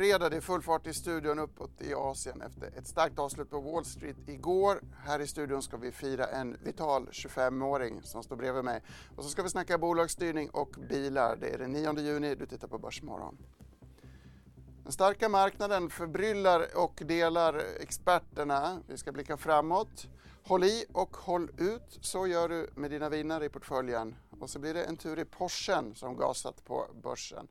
fredag, det är full fart i studion uppåt i Asien efter ett starkt avslut på Wall Street igår. Här i studion ska vi fira en vital 25-åring som står bredvid mig. Och så ska vi snacka bolagsstyrning och bilar. Det är den 9 juni, du tittar på Börsmorgon. Den starka marknaden förbryllar och delar experterna. Vi ska blicka framåt. Håll i och håll ut, så gör du med dina vinnare i portföljen. Och så blir det en tur i Porschen som gasat på börsen.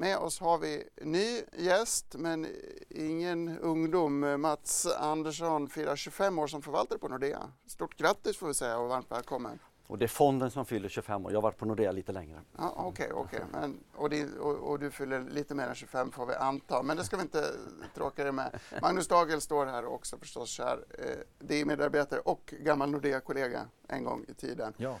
Med oss har vi ny gäst, men ingen ungdom. Mats Andersson firar 25 år som förvaltare på Nordea. Stort grattis får vi säga och varmt välkommen. Och det är fonden som fyller 25 år. Jag har varit på Nordea lite längre. Ja, Okej, okay, okay. och, och, och, du fyller lite mer än 25 får vi anta, men det ska vi inte tråka dig med. Magnus Dagel står här också förstås, kär. Eh, det är medarbetare och gammal Nordea-kollega en gång i tiden. Ja.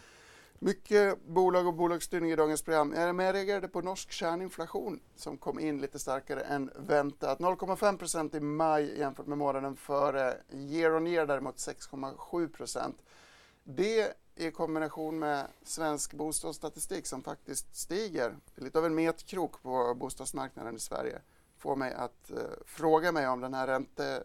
Mycket bolag och bolagsstyrning i dagens program. Jag reagerade på norsk kärninflation som kom in lite starkare än väntat. 0,5 i maj jämfört med månaden före. Year on year däremot 6,7. Det i kombination med svensk bostadsstatistik som faktiskt stiger, lite av en metkrok på bostadsmarknaden i Sverige, får mig att eh, fråga mig om den här ränte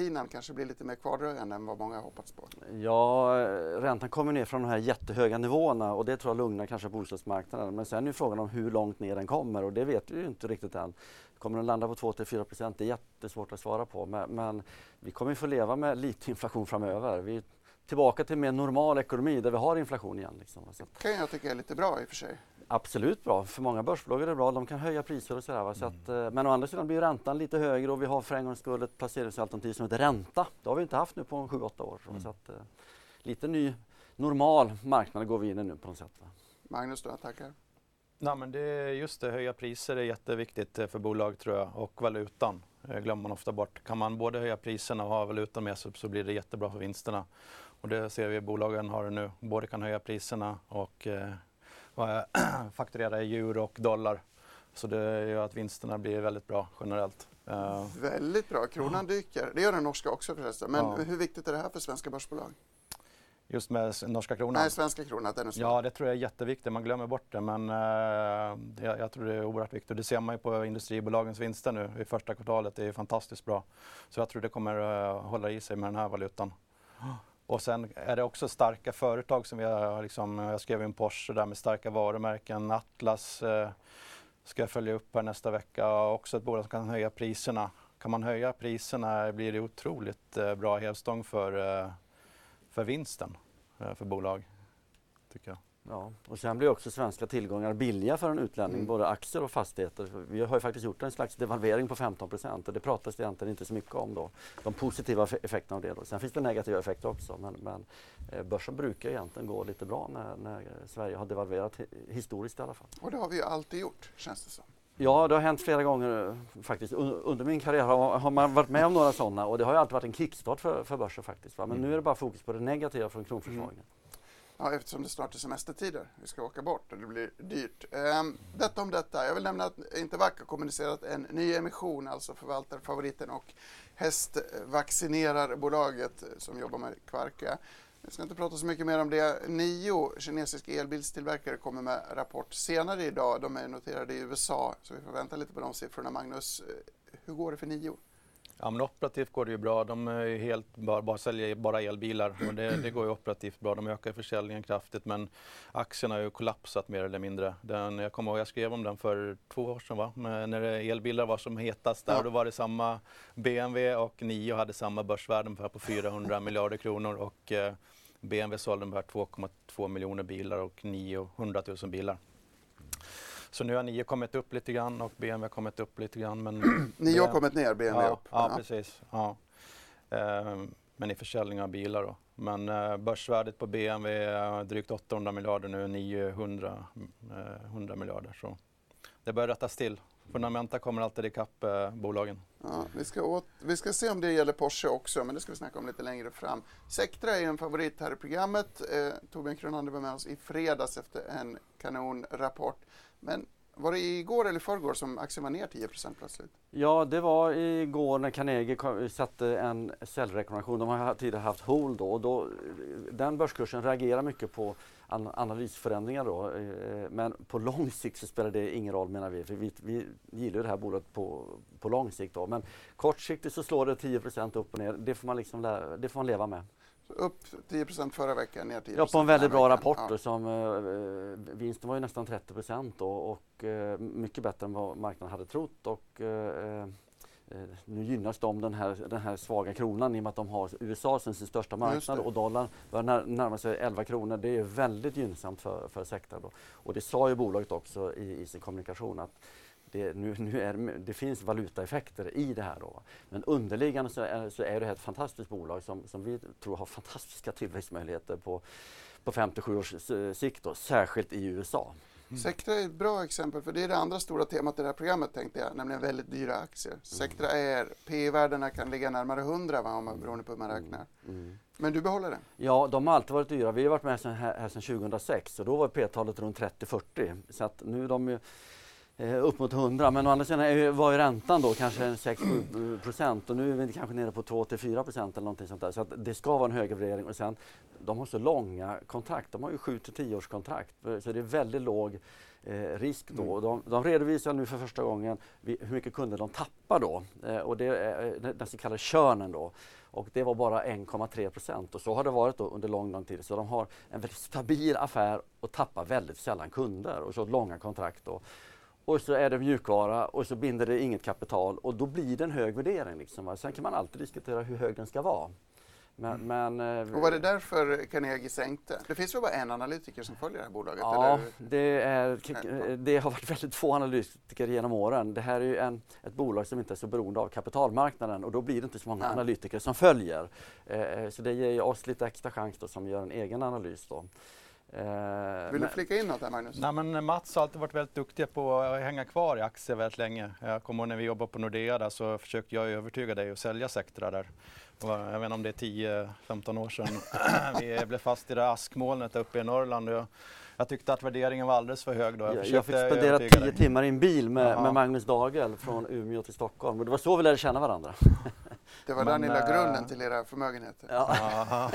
räntepinan kanske blir lite mer kvardröjande än vad många har hoppats på. Ja, räntan kommer ner från de här jättehöga nivåerna och det tror jag lugnar kanske bostadsmarknaden. Men sen är frågan om hur långt ner den kommer och det vet vi ju inte riktigt än. Kommer den landa på 2-4 procent? Det är jättesvårt att svara på men, men vi kommer få leva med lite inflation framöver. Vi är tillbaka till en mer normal ekonomi där vi har inflation igen. Liksom. Att... kan jag tycka är lite bra i och för sig absolut bra. För många börsbolag är det bra. De kan höja priser och sådär. Va? Så att, mm. men å andra sidan blir räntan lite högre och vi har för en gångs skull ett placeringsalternativ som heter ränta. Det har vi inte haft nu på 7-8 år. Mm. Så att, eh, lite ny normal marknad går vi in i nu på något sätt. Va? Magnus, du tackar. Nej, men det är just det, höja priser är jätteviktigt eh, för bolag tror jag och valutan glömmer man ofta bort. Kan man både höja priserna och ha valutan med sig så blir det jättebra för vinsterna. Och det ser vi bolagen har det nu. Både kan höja priserna och eh, fakturera i euro och dollar. Så det gör att vinsterna blir väldigt bra generellt. Uh, väldigt bra. Kronan dyker. Det gör den norska också förresten. Men ja. hur viktigt är det här för svenska börsbolag? Just med norska kronan? Nej, svenska kronan. Den är ja, det tror jag är jätteviktigt. Man glömmer bort det. Men uh, det, jag tror det är oerhört viktigt. Det ser man ju på industribolagens vinster nu i första kvartalet. Det är fantastiskt bra. Så jag tror det kommer uh, hålla i sig med den här valutan. Och sen är det också starka företag som vi har, liksom, jag skrev in Porsche där med starka varumärken. Atlas eh, ska jag följa upp här nästa vecka. Också ett bolag som kan höja priserna. Kan man höja priserna blir det otroligt eh, bra hävstång för, eh, för vinsten eh, för bolag, tycker jag. Ja, och sen blir också svenska tillgångar billiga för en utlänning, mm. både aktier och fastigheter. Vi har ju faktiskt gjort en slags devalvering på 15 procent och det pratas det egentligen inte så mycket om då. De positiva effekterna av det. Då. Sen finns det negativa effekter också men, men eh, börsen brukar egentligen gå lite bra när, när Sverige har devalverat historiskt i alla fall. Och det har vi ju alltid gjort känns det som. Ja, det har hänt flera gånger eh, faktiskt. Under min karriär har, har man varit med om några sådana och det har ju alltid varit en kickstart för, för börsen faktiskt. Va? Men mm. nu är det bara fokus på det negativa från kronförsvagningen. Mm. Ja, eftersom det snart är semestertider. Vi ska åka bort och det blir dyrt. Ehm, detta om detta. Jag vill nämna att Intervac har kommunicerat en ny emission, alltså förvaltarfavoriten och hästvaccinerarbolaget som jobbar med Kvarka. Jag ska inte prata så mycket mer om det. Nio kinesiska elbilstillverkare kommer med rapport senare idag. De är noterade i USA, så vi får vänta lite på de siffrorna. Magnus, eh, hur går det för Nio? Ja, men operativt går det ju bra. De är helt, bara, bara säljer bara elbilar och det, det, går ju operativt bra. De ökar försäljningen kraftigt men aktien har ju kollapsat mer eller mindre. Den, jag kommer ihåg jag skrev om den för två år sedan va? Men när elbilar var som hetast där ja. då var det samma BMW och Nio hade samma börsvärden på 400 miljarder kronor och eh, BMW sålde ungefär 2,2 miljoner bilar och Nio 100 000 bilar. Så nu har Nio kommit upp lite grann och BMW har kommit upp lite grann. Men Nio har kommit ner, BMW ja, upp. Ja, ja. precis. Ja. Uh, men i försäljning av bilar då. Men uh, börsvärdet på BMW är drygt 800 miljarder nu, 900 uh, 100 miljarder. Så det börjar rättas till Fundamenta kommer alltid ikapp eh, bolagen. Ja, vi, ska åt, vi ska se om det gäller Porsche också, men det ska vi snacka om lite längre fram. Sectra är en favorit här i programmet. Eh, Torbjörn Kronander var med oss i fredags efter en kanonrapport. Men var det igår eller förrgår som aktien var ner 10% plötsligt? Ja, det var igår när Carnegie satte en säljrekommendation. De har tidigare haft hold då och då, den börskursen reagerar mycket på analysförändringar då. Eh, men på lång sikt så spelar det ingen roll menar vi, för vi, vi gillar det här bolaget på, på lång sikt då. Men kortsiktigt så slår det 10% upp och ner. Det får man, liksom, det får man leva med. Upp 10% förra veckan, ner 10 Ja, på en väldigt bra rapport. Ja. som, eh, vinsten var ju nästan 30 då, och eh, mycket bättre än vad marknaden hade trott. Och, eh, eh, nu gynnas de den här, den här svaga kronan i och med att de har USA som sin största marknad och dollarn börjar närma sig 11 kronor. Det är väldigt gynnsamt för, för sektorn. Då. Och det sa ju bolaget också i, i sin kommunikation att det, nu, nu är, det finns valutaeffekter i det här. Då. Men underliggande så är, så är det ett fantastiskt bolag som, som vi tror har fantastiska tillväxtmöjligheter på, på 57 års sikt, då, särskilt i USA. Mm. Sectra är ett bra exempel, för det är det andra stora temat i det här programmet tänkte jag, nämligen väldigt dyra aktier. Mm. Sectra är, P-värdena kan ligga närmare 100 va, om man, beroende på hur man räknar. Mm. Men du behåller den? Ja, de har alltid varit dyra. Vi har varit med här, här sedan 2006 och då var P-talet runt 30-40. Så att nu de eh, upp mot 100. Men å andra sidan var ju räntan då kanske 6-7 procent och nu är vi kanske nere på 2-4 procent eller någonting sånt där. Så det ska vara en högre värdering och sen de har så långa kontrakt. De har ju 7-10 års kontrakt så det är väldigt låg eh, risk då. Mm. De, de, redovisar nu för första gången hur mycket kunder de tappar då eh, och det är eh, den så kallade körnen då. Och det var bara 1,3 procent och så har det varit under lång, lång tid. Så de har en väldigt stabil affär och tappar väldigt sällan kunder och så långa kontrakt. Då och så är det mjukvara och så binder det inget kapital och då blir det en hög värdering. Liksom. Sen kan man alltid diskutera hur hög den ska vara. Men, mm. men, eh, och var det därför Carnegie sänkte? Det finns väl bara en analytiker som följer det här bolaget? Ja, det, är, det har varit väldigt få analytiker genom åren. Det här är ju en, ett bolag som inte är så beroende av kapitalmarknaden och då blir det inte så många Nej. analytiker som följer. Eh, eh så det ger oss lite extra chans då, som gör en egen analys. Då. Eh, Vill du flika in något där Magnus? Nej, men Mats har alltid varit väldigt duktig på att hänga kvar i aktier väldigt länge. Jag kommer ihåg när vi jobbade på Nordea där så försökte jag övertyga dig att sälja Sectra där. Jag vet inte om det är 10-15 år sedan. vi blev fast i det askmolnet uppe i Norrland. Jag tyckte att värderingen var alldeles för hög då. Jag, jag fick spendera tio timmar i en bil med, med, Magnus Dagel från Umeå till Stockholm och det var så vi lärde känna varandra. Det var Men, där ni la grunden till era förmögenheter. Ja.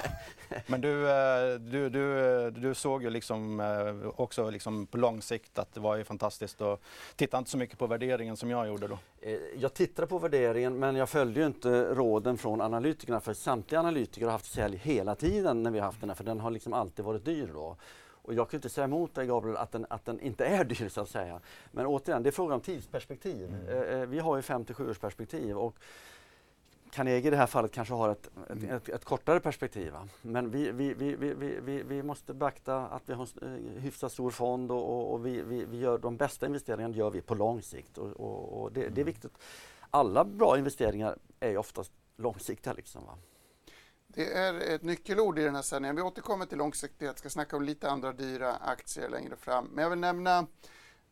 Men du, eh, du, du, du såg ju liksom eh, också liksom på lång sikt att det var ju fantastiskt och tittade inte så mycket på värderingen som jag gjorde då. Eh, jag tittade på värderingen men jag följde ju inte råden från analytikerna för samtliga analytiker har haft sälj hela tiden när vi har haft den här för den har liksom alltid varit dyr då. Och jag kan inte säga emot dig Gabriel att den, att den inte är dyr så att säga. Men återigen, det är frågan om tidsperspektiv. Mm. Eh, vi har ju 57 års perspektiv och Carnegie i det här fallet kanske har ett, ett, mm. ett, ett kortare perspektiv. Va? Men vi, vi, vi, vi, måste beakta att vi har en hyfsat stor fond och, och, och vi, gör de bästa investeringarna gör vi på lång sikt. Och, och, det, det, är mm. viktigt. Alla bra investeringar är oftast långsiktiga. Liksom, va? Det är ett nyckelord i den här sändningen. Vi återkommer till långsiktighet, ska snacka om lite andra dyra aktier längre fram. Men jag vill nämna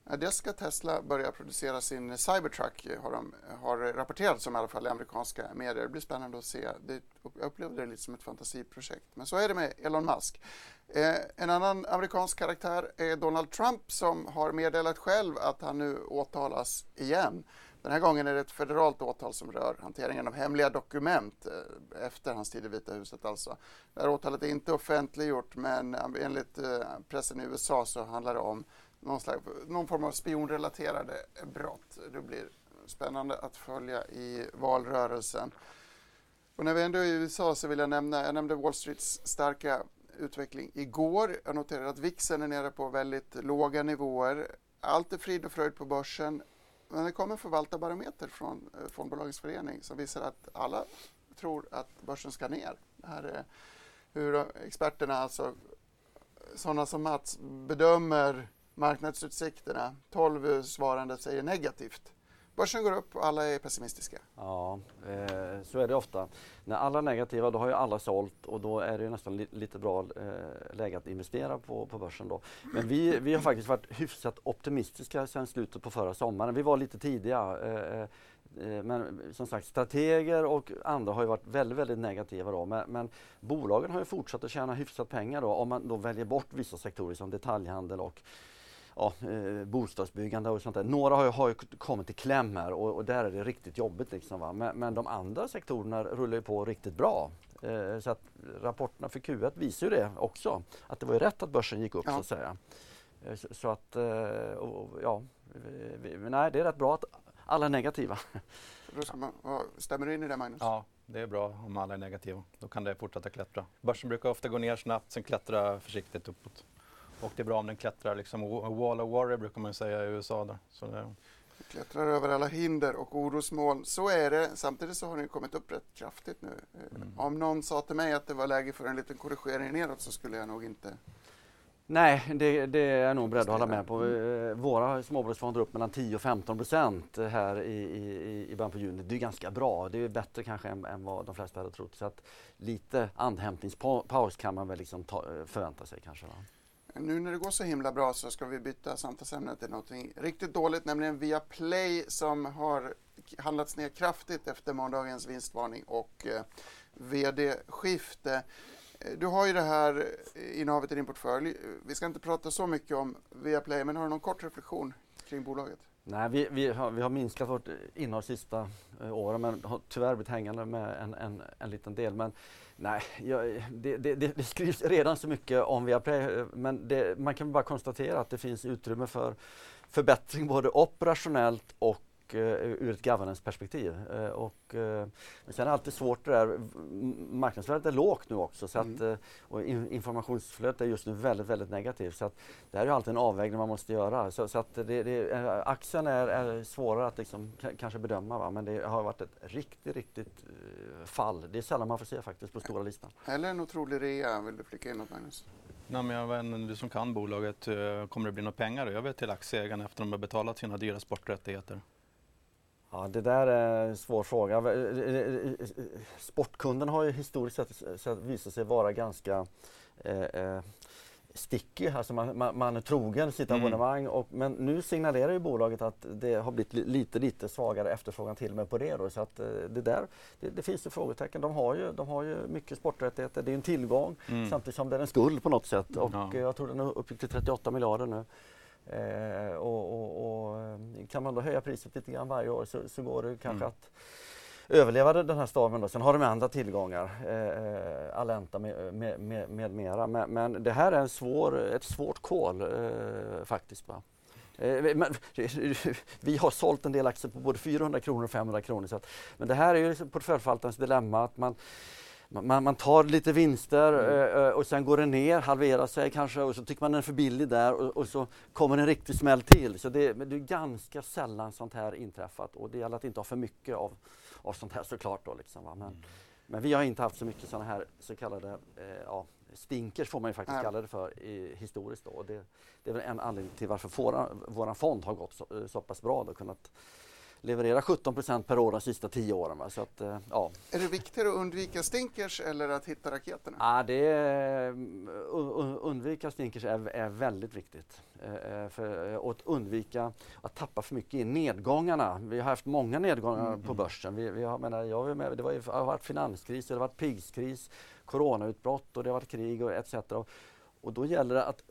dels ska Tesla börja producera sin Cybertruck, eh, har, de, har rapporterats om i alla fall i amerikanska medier. Det blir spännande att se. Det, jag upplevde det lite som ett fantasiprojekt. Men så är det med Elon Musk. Eh, en annan amerikansk karaktär är Donald Trump som har meddelat själv att han nu åtalas igen den här gången är det ett federalt åtal som rör hanteringen av hemliga dokument eh, efter hans tid i Vita huset. Alltså. Det här åtalet är inte offentliggjort men eh, enligt eh, pressen i USA så handlar det om någon, slags, någon form av spionrelaterade brott. Det blir spännande att följa i valrörelsen. Och när vi ändå är i USA så vill jag nämna, jag nämnde Wall Streets starka utveckling igår. Jag noterade att VIXen är nere på väldigt låga nivåer. Allt är frid och fröjd på börsen. Men det kom en förvaltarbarometer från eh, Fondbolagens förening som visar att alla tror att börsen ska ner. Det här är hur experterna, alltså sådana som Mats, bedömer marknadsutsikterna. 12 svarande säger negativt Börsen går upp och alla är pessimistiska. Ja, eh, så är det ofta. När alla är negativa då har ju alla sålt och då är det nästan li lite bra eh, läge att investera på, på börsen då. Men vi, vi har faktiskt varit hyfsat optimistiska sedan slutet på förra sommaren. Vi var lite tidiga. Eh, Eh, men som sagt, strateger och andra har ju varit väldigt, väldigt negativa då. Men, men, bolagen har ju fortsatt att tjäna hyfsat pengar då om man då väljer bort vissa sektorer som detaljhandel och ja, eh, bostadsbyggande och sånt där. Några har ju, har ju kommit i kläm här och, och, där är det riktigt jobbigt. Liksom, va? Men, men de andra sektorerna rullar ju på riktigt bra. Eh, så att rapporterna för Q1 visar ju det också. Att det var ju rätt att börsen gick upp ja. så att säga. Eh, så, så, att, eh, och, ja, vi, nej, det är rätt bra att alla är negativa. Man, stämmer du in i det Magnus? Ja, det är bra om alla är negativa. Då kan det fortsätta klättra. Börsen brukar ofta gå ner snabbt, sen klättra försiktigt uppåt. Och det är bra om den klättrar liksom wall of worry brukar man säga i USA. Där. Så det... Klättrar över alla hinder och orosmoln. Så är det. Samtidigt så har den kommit upp rätt kraftigt nu. Mm. Om någon sa till mig att det var läge för en liten korrigering neråt så skulle jag nog inte Nej, det, det, är jag nog beredd att hålla med på. Eh, våra småbolagsfonder upp mellan 10 och 15 procent här i, i, i början på juni. Det är ganska bra. Det är bättre kanske än, än vad de flesta hade trott. Så att lite andhämtningspaus kan man väl liksom ta, förvänta sig kanske. Va? Nu när det går så himla bra så ska vi byta samtalsämne till något riktigt dåligt, nämligen Viaplay som har handlats ner kraftigt efter måndagens vinstvarning och eh, vd-skifte. Eh, du har ju det här eh, innehavet i din portfölj. Eh, vi ska inte prata så mycket om Viaplay, men har du någon kort reflektion kring bolaget? Nej, vi, vi, har, vi har minskat vårt innehav de sista eh, åren men har tyvärr blivit hängande med en, en, en liten del. Men nej, jag, det, det, det, skrivs redan så mycket om Viaplay men det, man kan bara konstatera att det finns utrymme för förbättring både operationellt och och eh, ur ett governance-perspektiv. Eh, och, eh, men sen är det alltid svårt det där, marknadsvärdet är lågt nu också så att, mm. och informationsflödet är just nu väldigt, väldigt negativt. Så att det här är alltid en avvägning man måste göra. Så, så att det, det, aktien är, är svårare att liksom, kanske bedöma va? men det har varit ett riktigt, riktigt fall. Det är sällan man får se faktiskt på stora listan. Eller en otrolig rea, vill du flika in något Magnus? Nej, men jag vet inte, du som kan bolaget, kommer det bli några pengar över till aktieägarna efter att de har betalat sina dyra sporträttigheter? Ja, det där är en svår fråga. Sportkunden har ju historiskt sett visat sig vara ganska eh, eh, sticky, alltså man, man, man är trogen sitt mm. abonnemang. Och, men nu signalerar ju bolaget att det har blivit lite, lite svagare efterfrågan till och med på det. Då, så att eh, det där, det, det finns ju frågetecken. De har ju, de har ju mycket sporträttigheter, det är en tillgång mm. samtidigt som det är en skuld på något sätt. Och ja. jag tror den är uppe till 38 miljarder nu. Eh, och, och, och, eh, kan man då höja priset lite grann varje år så, så går det kanske mm. att överleva den här stormen. Då. Sen har de andra tillgångar, eh, Alenta med, med, med, med mera. Men, men, det här är en svår, ett svårt kol eh, faktiskt. Va? Eh, men, vi har sålt en del aktier på både 400 kronor och 500 kronor. Så att, men det här är ju portföljförvaltarens dilemma. Att man, man, man, tar lite vinster mm. uh, och sen går den ner, halverar sig kanske och så tycker man den är för billig där och, och så kommer en riktig smäll till. Så det, det, är ganska sällan sånt här inträffat och det gäller att inte ha för mycket av, av sånt här såklart. Då, liksom, Men, mm. men vi har inte haft så mycket sådana här så kallade eh, ja, stinkers får man ju faktiskt mm. kalla det för i, historiskt. Då. Och det, det är väl en anledning till varför vår fond har gått så, så pass bra. Då, kunnat leverera 17% per år de sista tio åren. Va? Så att, eh, ja. Är det viktigare att undvika stinkers eller att hitta raketerna? Ja, det är, undvika stinkers är, är väldigt viktigt. Eh, eh, för, och att undvika att tappa för mycket i nedgångarna. Vi har haft många nedgångar mm. på börsen. Vi, vi har, menar, jag var med, det, var, det har varit finanskris, det har varit pigskris, coronautbrott och det har varit krig och etc. Och då gäller det att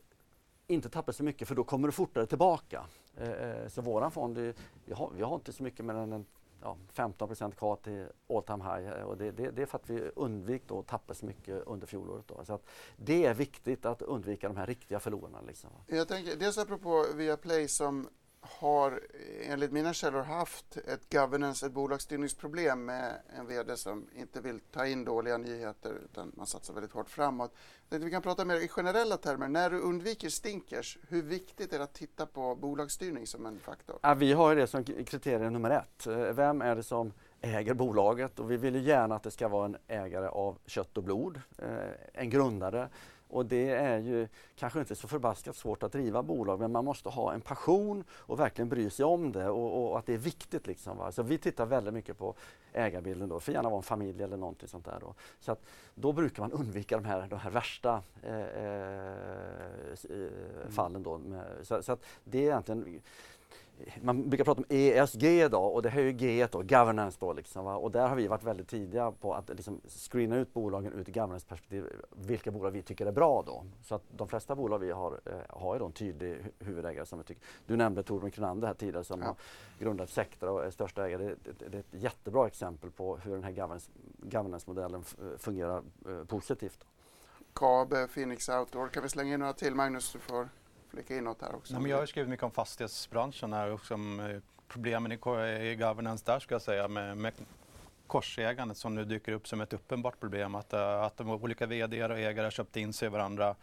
inte tappa så mycket för då kommer du fortare tillbaka. Eh, eh, så våran fond, eh, vi har, vi har inte så mycket mer än en, ja, 15 kvar till all time high och det, det, det är för att vi undvik att tappa så mycket under fjolåret. Då. Så att det är viktigt att undvika de här riktiga förlorarna. Liksom. Jag tänker, dels apropå Viaplay som har enligt mina källor haft ett governance, ett bolagsstyrningsproblem med en VD som inte vill ta in dåliga nyheter utan man satsar väldigt hårt framåt. Vi kan prata mer i generella termer. När du undviker stinkers, hur viktigt är det att titta på bolagsstyrning som en faktor? Ja, vi har det som kriterium nummer ett. Eh, vem är det som äger bolaget? Och vi vill ju gärna att det ska vara en ägare av kött och blod, eh, en grundare och det är ju kanske inte så förbaskat svårt att driva bolag men man måste ha en passion och verkligen bry sig om det och, och att det är viktigt. Liksom, va? Så vi tittar väldigt mycket på ägarbilden då, för gärna vara en familj eller någonting sånt där. Då. Så att då brukar man undvika de här, de här värsta eh, eh, fallen. Då. Så, så, att det är egentligen man brukar prata om ESG då och det här är ju G då, governance då liksom, och där har vi varit väldigt tidiga på att liksom screena ut bolagen ur governance-perspektiv, vilka bolag vi tycker är bra då. Så att de flesta bolag vi har eh, har ju då en tydlig huvudägare som vi tycker. Du nämnde Torbjörn Kronander här tidigare som ja. har grundat Sectra och är största ägare. Det, det, det, är ett jättebra exempel på hur den här governance-modellen fungerar eh, positivt. KABE, Phoenix Outdoor, kan vi slänga in några till Magnus? Du får flika in något här också. Nej, men jag har skrivit mycket om fastighetsbranschen här och som, eh, problemen i, i governance där ska jag säga med, med korsägandet som nu dyker upp som ett uppenbart problem. Att, eh, att de olika VD och ägare har köpt in sig i varandra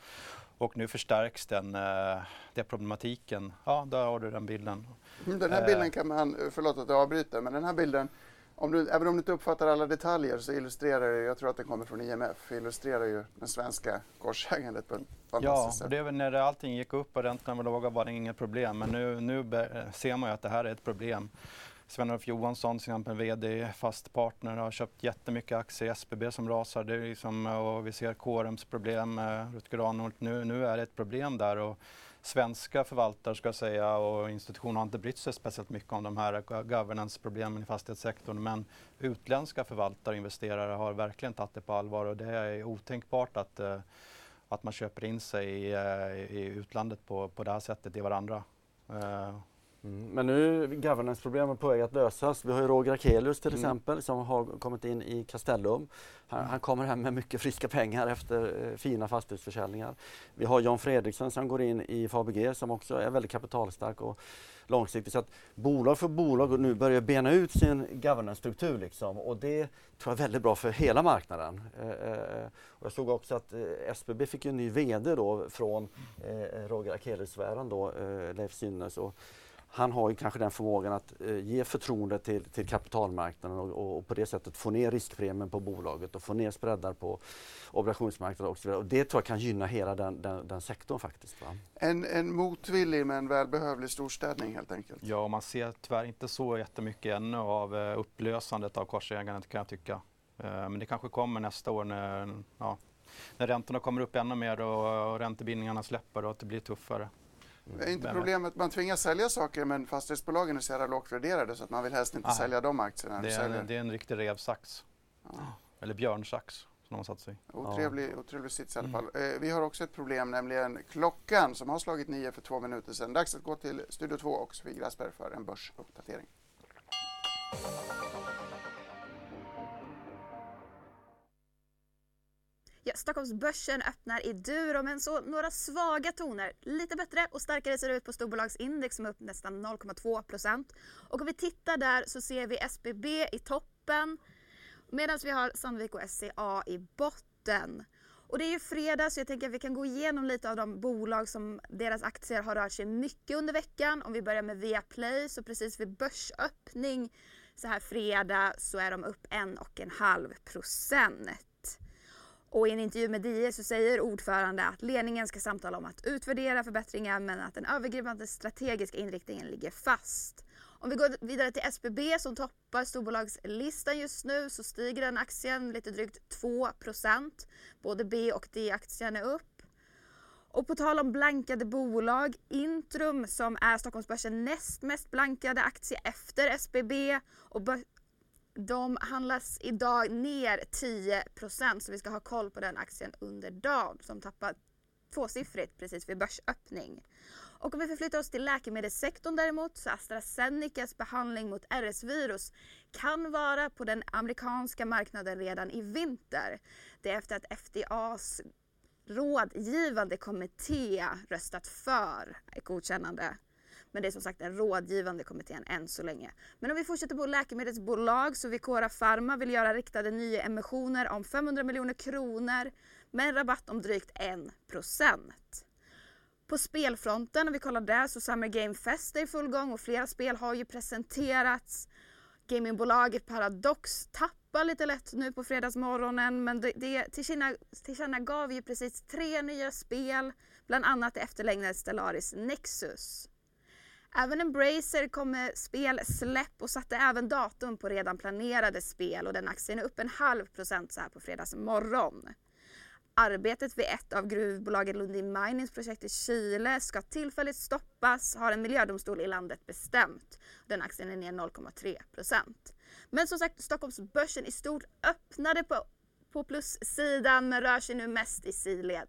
och nu förstärks den, eh, den problematiken. Ja, där har du den bilden. Mm, den här bilden kan man, förlåt att jag avbryter, men den här bilden om du, även om du inte uppfattar alla detaljer så illustrerar det, jag tror att den kommer från IMF, illustrerar ju det svenska korsägandet på ett fantastiskt sätt. Ja, och det är väl när allting gick upp och räntorna var låga var det inget problem. Men nu, nu ser man ju att det här är ett problem. Sven-Olof Johansson, till exempel VD, fast partner, har köpt jättemycket aktier i SBB som rasar. Det liksom, och vi ser Corums problem, Rutger Arnold. Nu, nu är det ett problem där. Och svenska förvaltare ska jag säga och institutioner har inte brytt sig speciellt mycket om de här governance-problemen i fastighetssektorn. Men utländska förvaltare och investerare har verkligen tagit det på allvar och det är otänkbart att, eh, att man köper in sig i, i utlandet på, på det här sättet i varandra. Eh, Mm. Men nu är governance-problemen på väg att lösas. Vi har ju Roger Akelius till mm. exempel som har kommit in i Castellum. Han, han, kommer hem med mycket friska pengar efter eh, fina fastighetsförsäljningar. Vi har John Fredriksson som går in i Fabg som också är väldigt kapitalstark och långsiktig. Så att bolag för bolag nu börjar bena ut sin governance-struktur liksom. och det tror jag är väldigt bra för hela marknaden. Eh, eh, och jag såg också att eh, SBB fick en ny VD då från eh, Roger Akelius-sfären Leif Synnes. Och han har ju kanske den förmågan att eh, ge förtroende till, till kapitalmarknaden och, och, på det sättet få ner riskpremien på bolaget och få ner spreadar på obligationsmarknaden och så vidare. Och det tror jag kan gynna hela den, den, den sektorn faktiskt. Va? En, en motvillig men välbehövlig storstädning helt enkelt. Ja, och man ser tyvärr inte så jättemycket ännu av uh, upplösandet av korsägandet kan jag tycka. Uh, men det kanske kommer nästa år när, ja, när räntorna kommer upp ännu mer och, och räntebindningarna släpper och att det blir tuffare. Är inte problemet man tvingas sälja saker men fastighetsbolagen är så jävla lågt värderade så att man vill helst inte Aha. sälja de aktierna. Det är, det är en riktig revsax. Ja. Eller björnsax som de har satt sig Otrevlig, ja. otrevlig sits i alla fall. Mm. Eh, vi har också ett problem, nämligen klockan som har slagit nio för två minuter sedan. Dags att gå till Studio 2 och Sofie Grassberg för en börsuppdatering. Ja, Stockholmsbörsen öppnar i Duro men så några svaga toner. Lite bättre och starkare ser det ut på storbolagsindex som är upp nästan 0,2 Och om vi tittar där så ser vi SBB i toppen medan vi har Sandvik och SCA i botten. Och det är ju fredag så jag tänker att vi kan gå igenom lite av de bolag som deras aktier har rört sig mycket under veckan. Om vi börjar med Viaplay så precis vid börsöppning så här fredag så är de upp 1,5 procent. Och i en intervju med DI så säger ordförande att ledningen ska samtala om att utvärdera förbättringar men att den övergripande strategiska inriktningen ligger fast. Om vi går vidare till SBB som toppar storbolagslistan just nu så stiger den aktien lite drygt 2% Både B och D-aktien är upp. Och på tal om blankade bolag, Intrum som är Stockholmsbörsen näst mest blankade aktie efter SBB och de handlas idag ner 10% så vi ska ha koll på den aktien under dagen som tappat tvåsiffrigt precis vid börsöppning. Och om vi förflyttar oss till läkemedelssektorn däremot så AstraZenecas behandling mot RS-virus kan vara på den amerikanska marknaden redan i vinter. Det är efter att FDAs rådgivande kommitté röstat för ett godkännande men det är som sagt den rådgivande kommittén än så länge. Men om vi fortsätter på läkemedelsbolag så Vicora Pharma vill göra riktade nyemissioner om 500 miljoner kronor med en rabatt om drygt 1% På spelfronten, om vi kollar där, så Summer Game Fest är i full gång och flera spel har ju presenterats. Gamingbolaget Paradox tappar lite lätt nu på fredagsmorgonen men det, det tillkänna, tillkännagav ju precis tre nya spel, bland annat det efterlängtade Stellaris Nexus. Även Embracer kom med spelsläpp och satte även datum på redan planerade spel och den aktien är upp en halv procent så här på fredagsmorgon. Arbetet vid ett av gruvbolaget Lundin Minings projekt i Chile ska tillfälligt stoppas har en miljödomstol i landet bestämt. Den aktien är ner 0,3 procent. Men som sagt, Stockholmsbörsen i stort öppnade på, på plussidan men rör sig nu mest i sidled.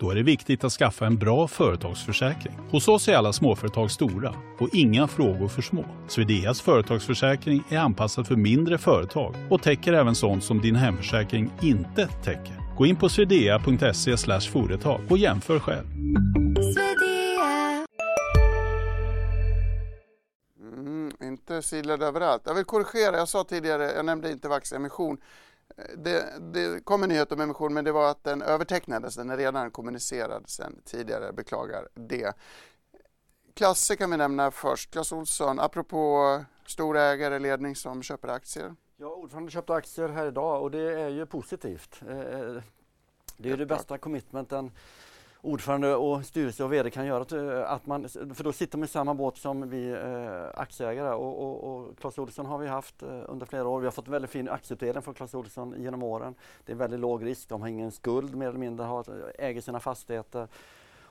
Då är det viktigt att skaffa en bra företagsförsäkring. Hos oss är alla småföretag stora och inga frågor för små. Swedeas företagsförsäkring är anpassad för mindre företag och täcker även sånt som din hemförsäkring inte täcker. Gå in på swedea.se företag och jämför själv. Mm, inte sidled överallt. Jag vill korrigera, jag sa tidigare, jag nämnde inte Vax-emission. Det, det kom en nyhet om emission men det var att den övertecknades, den är redan kommunicerad sedan tidigare, beklagar det. Klasse kan vi nämna först. Clas Olsson, apropå stora ägare, ledning som köper aktier. Ja, ordförande köpte aktier här idag och det är ju positivt. Eh, eh, det är det bästa commitmenten ordförande och styrelse och VD kan göra. Att man, för då sitter man i samma båt som vi eh, aktieägare och, och, och Clas Ohlson har vi haft eh, under flera år. Vi har fått väldigt fin aktieutdelning från Clas Ohlson genom åren. Det är väldigt låg risk, de har ingen skuld mer eller mindre, har, äger sina fastigheter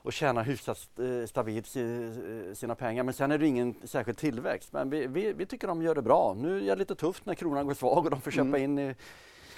och tjänar hyfsat eh, stabilt sina pengar. Men sen är det ingen särskild tillväxt. Men vi, vi, vi tycker de gör det bra. Nu är det lite tufft när kronan går svag och de får köpa mm. in i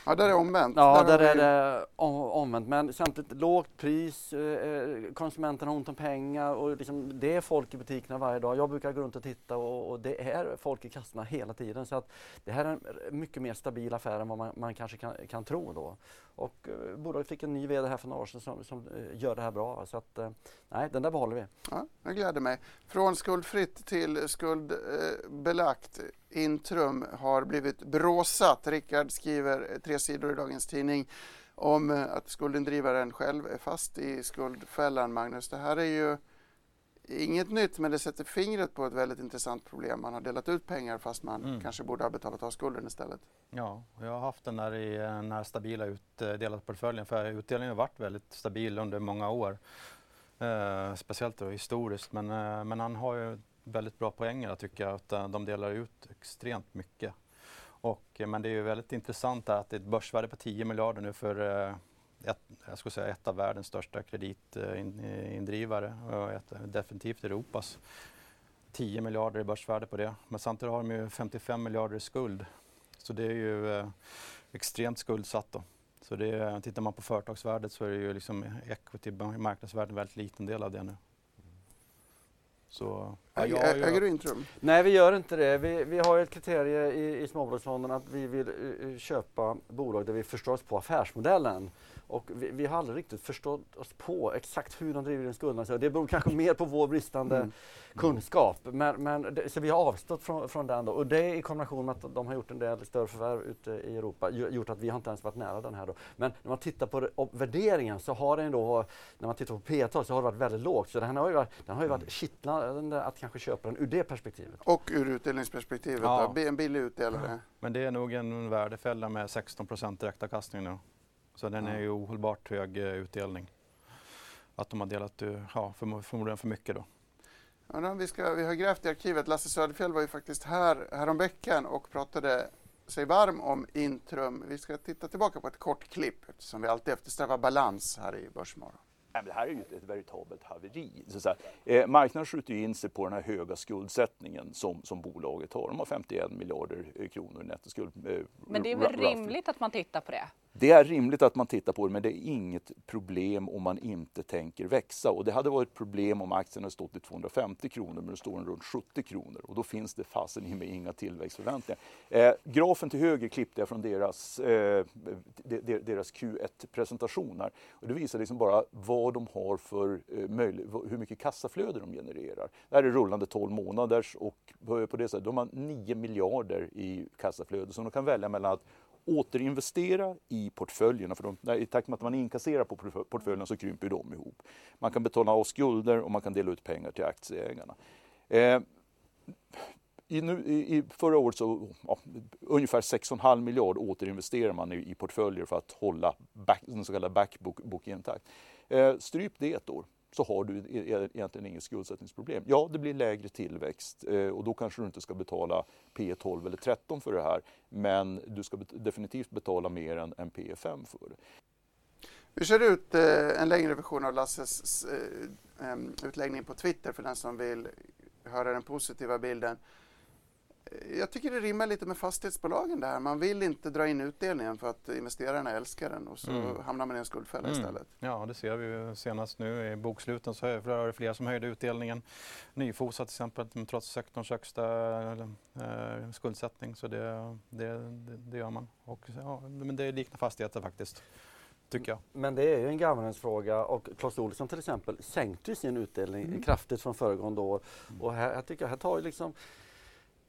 Ja, där är det omvänt. Ja, där, där är det omvänt. Men samtidigt lågt pris, eh, konsumenten har ont om pengar och liksom, det är folk i butikerna varje dag. Jag brukar gå runt och titta och, och, det är folk i kassorna hela tiden. Så att det här är en mycket mer stabil affär än vad man, man kanske kan, kan, tro då. Och eh, bolaget fick en ny VD här för några år sedan som, som eh, gör det här bra. Så att, eh, nej, den där behåller vi. Ja, jag gläder mig. Från skuldfritt till skuldbelagt. Intrum har blivit bråsat. Rickard skriver tre sidor i dagens tidning om att skuldindrivaren själv är fast i skuldfällan. Magnus, det här är ju inget nytt men det sätter fingret på ett väldigt intressant problem. Man har delat ut pengar fast man mm. kanske borde ha betalat av skulden istället. Ja, jag har haft den där i den här stabila utdelade portföljen för utdelningen har varit väldigt stabil under många år. Eh, speciellt då historiskt men, eh, men han har ju väldigt bra poänger tycker jag att eh, de delar ut extremt mycket. Och, eh, men det är ju väldigt intressant att det är ett börsvärde på 10 miljarder nu för eh, ett, jag skulle säga ett av världens största kreditindrivare och ett, eh, definitivt Europas. 10 miljarder i börsvärde på det. Men samtidigt har de ju 55 miljarder i skuld. Så det är ju eh, extremt skuldsatt. Då. Så det, tittar man på företagsvärdet så är det ju liksom equity, marknadsvärdet en väldigt liten del av det nu. Så, ja, jag, jag, äger du Intrum? Nej, vi gör inte det. Vi, vi har ett kriterie i, i småbolagsfonden att vi vill uh, köpa bolag där vi förstår oss på affärsmodellen. Och vi, vi, har aldrig riktigt förstått oss på exakt hur de driver in skulderna. det beror kanske mer på vår bristande mm. kunskap. Men, men det, så vi har avstått från, från den. Då. Och det i kombination med att de har gjort en del större förvärv ute i Europa gjort att vi har inte ens varit nära den här. Då. Men när man tittar på värderingen så har den då, när man tittar på P tal så har det varit väldigt lågt. Så den har ju varit, den har ju varit kittlande att kanske köpa den ur det perspektivet. Och ur utdelningsperspektivet, ja. en billig utdelare. Men det är nog en värdefälla med 16% direktavkastning nu. Så den är ju ohållbart hög eh, utdelning. Att de har delat eh, ja, förmodligen för mycket då. Ja, vi, ska, vi har grävt i arkivet. Lasse Söderfjell var ju faktiskt här häromveckan och pratade sig varm om Intrum. Vi ska titta tillbaka på ett kort klipp eftersom vi alltid eftersträvar balans här i Börsmorgon. Det här är ju ett veritabelt haveri. Så så eh, marknaden skjuter in sig på den här höga skuldsättningen som, som bolaget har. De har 51 miljarder kronor i nettoskuld. Eh, Men det är väl rimligt att man tittar på det? Det är rimligt att man tittar på det, men det är inget problem om man inte tänker växa. Och det hade varit ett problem om aktien hade stått i 250 kronor, men nu står den runt 70 kronor. Och då finns det fasen i mig inga tillväxtförväntningar. Eh, grafen till höger klippte jag från deras, eh, deras Q1-presentation här. Och det visar liksom bara vad de har för eh, möjlig, hur mycket kassaflöde de genererar. Det här är rullande 12 månaders och på det sättet, de har 9 miljarder i kassaflöde som de kan välja mellan att återinvestera i portföljerna. För de, I takt med att man inkasserar på portföljerna så krymper de ihop. Man kan betala av skulder och man kan dela ut pengar till aktieägarna. Eh, i, nu, i, förra året så ja, ungefär 6,5 miljard återinvesterar man i, i portföljer för att hålla back, den så kallade backbook intakt. Eh, stryp det ett år så har du e-, e-, egentligen inget skuldsättningsproblem. Ja, det blir lägre tillväxt eh, och då kanske du inte ska betala P 12 eller 13 för det här. Men du ska definitivt betala mer än, än P 5 för det. Vi kör ut eh, en längre version av Lasses eh, utläggning på Twitter för den som vill höra den positiva bilden jag tycker det rimmar lite med fastighetsbolagen där. Man vill inte dra in utdelningen för att investerarna älskar den och så mm. hamnar man i en skuldfälla mm. istället. Ja, det ser vi ju senast nu i boksluten så är det fler som höjde utdelningen. Nyfosa till exempel, trots sektorns högsta eh, skuldsättning. Så det, det, det, det, gör man. Och, ja, men det liknar fastigheter faktiskt. Tycker jag. Men det är ju en governance-fråga och Clas Ohlson till exempel sänkte sin utdelning mm. kraftigt från föregående år. Och här, här tycker jag, här tar ju liksom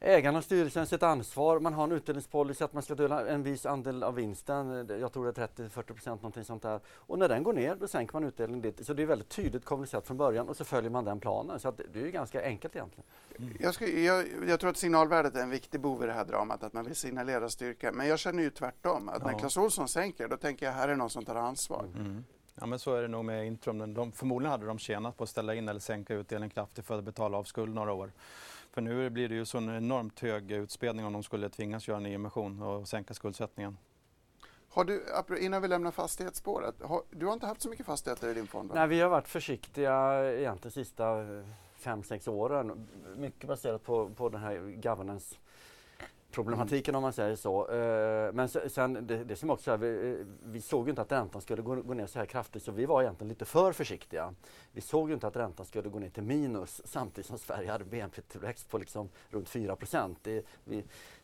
ägarna och styrelsen sitt ansvar. Man har en utdelningspolicy att man ska dela en viss andel av vinsten. Jag tror det är 30-40 procent någonting sånt där. Och när den går ner då sänker man utdelningen dit. Så det är väldigt tydligt kommunicerat från början och så följer man den planen. Så det är ju ganska enkelt egentligen. Mm. Jag, ska, jag, jag, tror att signalvärdet är en viktig bov i det här dramat, att man vill signalera styrka. Men jag känner ju tvärtom, att ja. när Clas Ohlson sänker då tänker jag här är någon som tar ansvar. Mm. Ja men så är det nog med Intrum. De, förmodligen hade de tjänat på att ställa in eller sänka utdelningen kraftigt för att betala av skuld några år. För nu blir det ju så en enormt hög utspädning om de skulle tvingas göra en nyemission och sänka skuldsättningen. Har du, innan vi lämnar fastighetsspåret, har, du har inte haft så mycket fastigheter i din fond? Nej, vi har varit försiktiga egentligen de sista fem, sex åren. Mycket baserat på, på den här governance problematiken om man säger så. Eh, men sen det, det som också är, vi, vi såg ju inte att räntan skulle gå, gå, ner så här kraftigt så vi var egentligen lite för försiktiga. Vi såg ju inte att räntan skulle gå ner till minus samtidigt som Sverige hade BNP-tillväxt på liksom runt 4 procent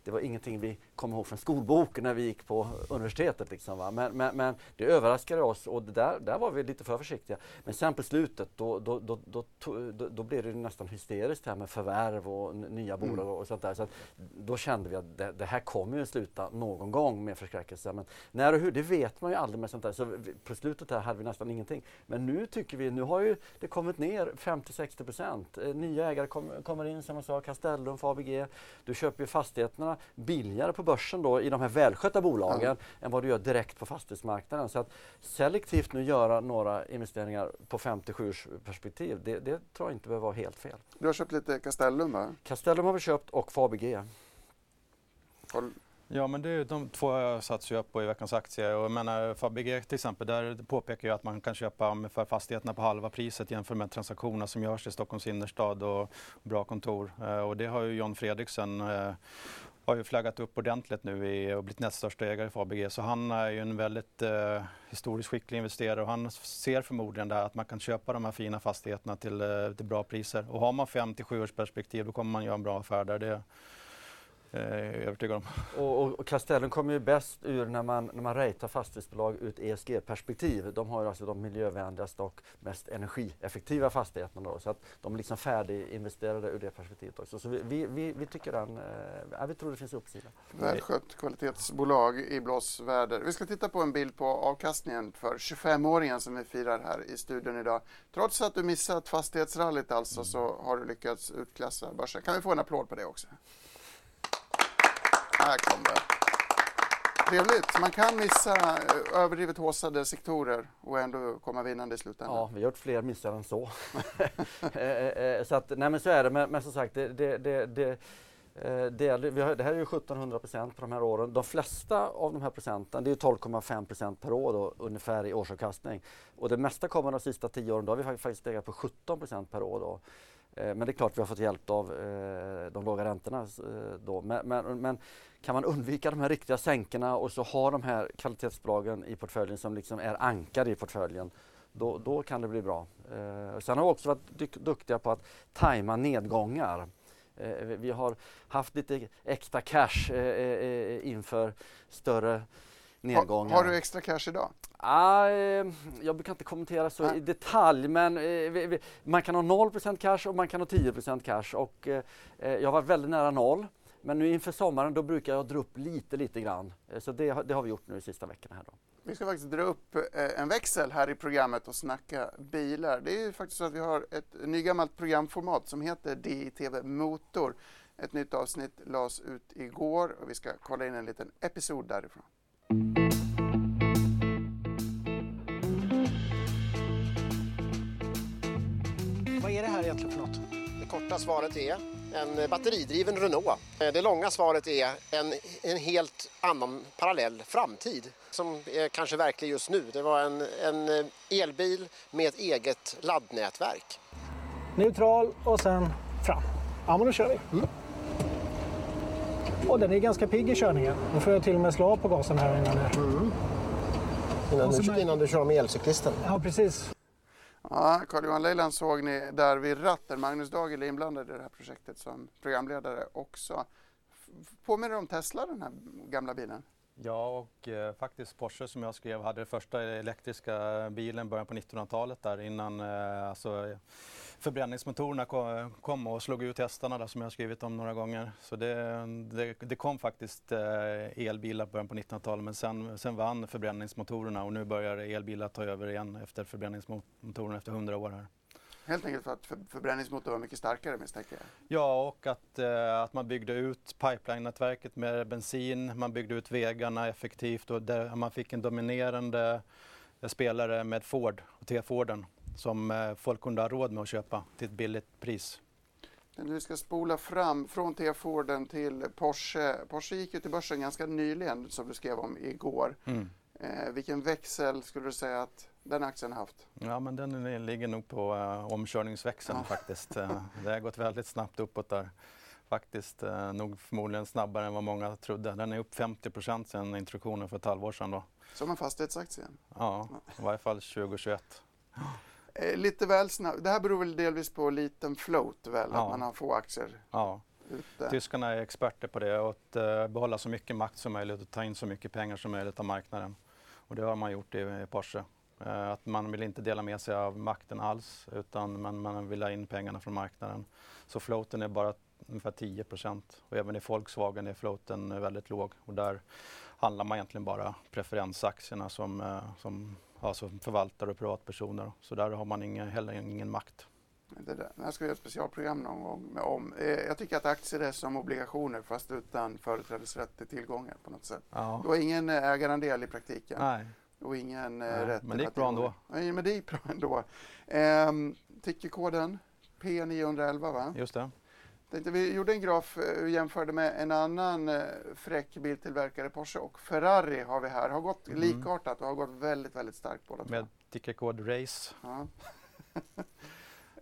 det var ingenting vi kom ihåg från skolboken när vi gick på universitetet. Liksom, va? Men, men, men, det överraskade oss och där, där var vi lite för försiktiga. Men sen på slutet då, då, då, då, då, då blev det nästan hysteriskt här med förvärv och nya mm. bolag och sånt där. Så då kände vi att det, det, här kommer ju sluta någon gång med förskräckelse. Men när och hur, det vet man ju aldrig med sånt där. Så vi, på slutet här hade vi nästan ingenting. Men nu tycker vi, nu har ju det kommit ner 50-60 procent. Eh, nya ägare kom, kommer in, som jag sa, Castellum, Fabg. Du köper ju fastigheterna billigare på börsen då i de här välskötta bolagen mm. än vad du gör direkt på fastighetsmarknaden. Så att selektivt nu göra några investeringar på 57 års perspektiv, det, det tror jag inte behöver vara helt fel. Du har köpt lite Castellum va? Castellum har vi köpt och Fabg. Har... Ja, men det är de två satsar jag på i veckans aktie. Och jag menar, Fabege till exempel, där påpekar jag att man kan köpa för fastigheterna på halva priset jämfört med transaktioner som görs i Stockholms innerstad och bra kontor. Eh, och det har ju John Fredriksen eh, har ju flaggat upp ordentligt nu i, och blivit näst största ägare i Fabege. Så han är ju en väldigt eh, historiskt skicklig investerare och han ser förmodligen där att man kan köpa de här fina fastigheterna till, eh, till bra priser. Och har man 5 till 7 års perspektiv då kommer man göra en bra affär där. Det, Eh, är jag övertygad om. Och, och Castellum kommer ju bäst ur när man, när man ratear fastighetsbolag ur ett ESG-perspektiv. De har ju alltså de miljövänligaste och mest energieffektiva fastigheterna. Då, så att de är liksom färdiginvesterade ur det perspektivet också. Så vi, vi, vi tycker den, eh, vi tror det finns uppsida. Välskött kvalitetsbolag i blåsväder. Vi ska titta på en bild på avkastningen för 25-åringen som vi firar här i studion idag. Trots att du missat fastighetsrallyt alltså så har du lyckats utklassa börsen. Kan vi få en applåd på det också? Här kom det. Trevligt. Man kan missa eh, överdrivet håsade sektorer och ändå komma vinnande i slutändan. Ja, vi har gjort fler missar än så. Eh, eh, så att, nej men så är det. Men, men som sagt, det, det, det, det det, har, det här är ju 1700 procent på de här åren. De flesta av de här procenten, det är 12,5 procent per år då, ungefär i årsavkastning. Och det mesta kommer de sista tio åren, då har vi faktiskt legat på 17 procent per år. Då. Men det är klart vi har fått hjälp av de låga räntorna då. Men, men, men kan man undvika de här riktiga sänkorna och så ha de här kvalitetsbolagen i portföljen som liksom är ankade i portföljen då, då kan det bli bra. Eh, sen har vi också varit duktiga på att tajma nedgångar. Eh, vi har haft lite extra cash eh, eh inför större nedgångar. Har, har, du extra cash idag? Ah, jag brukar inte kommentera så Nej. i detalj men eh, vi, vi, man kan ha 0% cash och man kan ha 10% cash och eh, jag var väldigt nära noll. Men nu inför sommaren då brukar jag dra upp lite, lite grann. Så det, det har vi gjort nu de sista veckorna. Här då. Vi ska faktiskt dra upp eh, en växel här i programmet och snacka bilar. Det är ju faktiskt så att vi har ett nygammalt programformat som heter DITV Motor. Ett nytt avsnitt lades ut igår och vi ska kolla in en liten episod därifrån. Vad är det här egentligen för något? Det korta svaret är en batteridriven Renault. Det långa svaret är en, en helt annan parallell framtid som är kanske verklig just nu. Det var en, en elbil med ett eget laddnätverk. Neutral och sen fram. Ja, men då kör vi. Mm. Och den är ganska pigg i körningen. Nu får jag till och med slå av på gasen här innan. Mm. Innan, du, innan du kör med elcyklisten. Ja, precis. Ja, Carl-Johan Leiland såg ni där vid ratten. Magnus Dagel är inblandad i det här projektet som programledare också. Påminner om Tesla, den här gamla bilen? Ja, och eh, faktiskt Porsche som jag skrev hade den första elektriska bilen början på 1900-talet där innan eh, alltså, förbränningsmotorerna kom och slog ut hästarna där som jag skrivit om några gånger. Så det, det, det kom faktiskt eh, elbilar början på 1900-talet men sen, sen vann förbränningsmotorerna och nu börjar elbilar ta över igen efter förbränningsmotorerna efter 100 år här. Helt enkelt för att för, förbränningsmotorn var mycket starkare misstänker jag? Ja, och att, eh, att man byggde ut pipeline-nätverket med bensin, man byggde ut vägarna effektivt och där man fick en dominerande spelare med Ford och T-Forden som eh, folk kunde ha råd med att köpa till ett billigt pris. Men vi ska spola fram från T-Forden till Porsche. Porsche gick ju till börsen ganska nyligen som du skrev om igår. Mm. Eh, vilken växel skulle du säga att den aktien haft? Ja, men den ligger nog på uh, omkörningsväxeln ja. faktiskt. Uh, det har gått väldigt snabbt uppåt där. Faktiskt uh, nog förmodligen snabbare än vad många trodde. Den är upp 50 procent sedan introduktionen för ett halvår sedan. Då. Som en fastighetsaktie? Ja, i varje fall 2021. Eh, lite väl snabbt. Det här beror väl delvis på liten float väl, ja. att man har få aktier ja. ute. Tyskarna är experter på det och att uh, behålla så mycket makt som möjligt och ta in så mycket pengar som möjligt av marknaden. Och det har man gjort i, i Porsche. Uh, att man vill inte dela med sig av makten alls utan man, man vill ha in pengarna från marknaden. Så floaten är bara ungefär 10 och även i Volkswagen är floaten väldigt låg och där handlar man egentligen bara preferensaktierna som, uh, som alltså förvaltare och privatpersoner. Så där har man ingen, heller ingen makt. Det, där. här ska vi göra ett specialprogram någon gång med om. Eh, jag tycker att aktier är som obligationer fast utan företrädesrätt till tillgångar på något sätt. Ja. Du har ingen eh, ägarandel i praktiken. Nej. Och ingen eh, Nej, rätt Men det gick bra ändå. Nej, men det gick bra ändå. Ehm, Tickerkoden P911 va? Just det. Tänkte, vi gjorde en graf och eh, jämförde med en annan eh, fräck biltillverkare, Porsche och Ferrari har vi här. Har gått mm. likartat och har gått väldigt, väldigt starkt båda Med tickerkod RACE. Ja.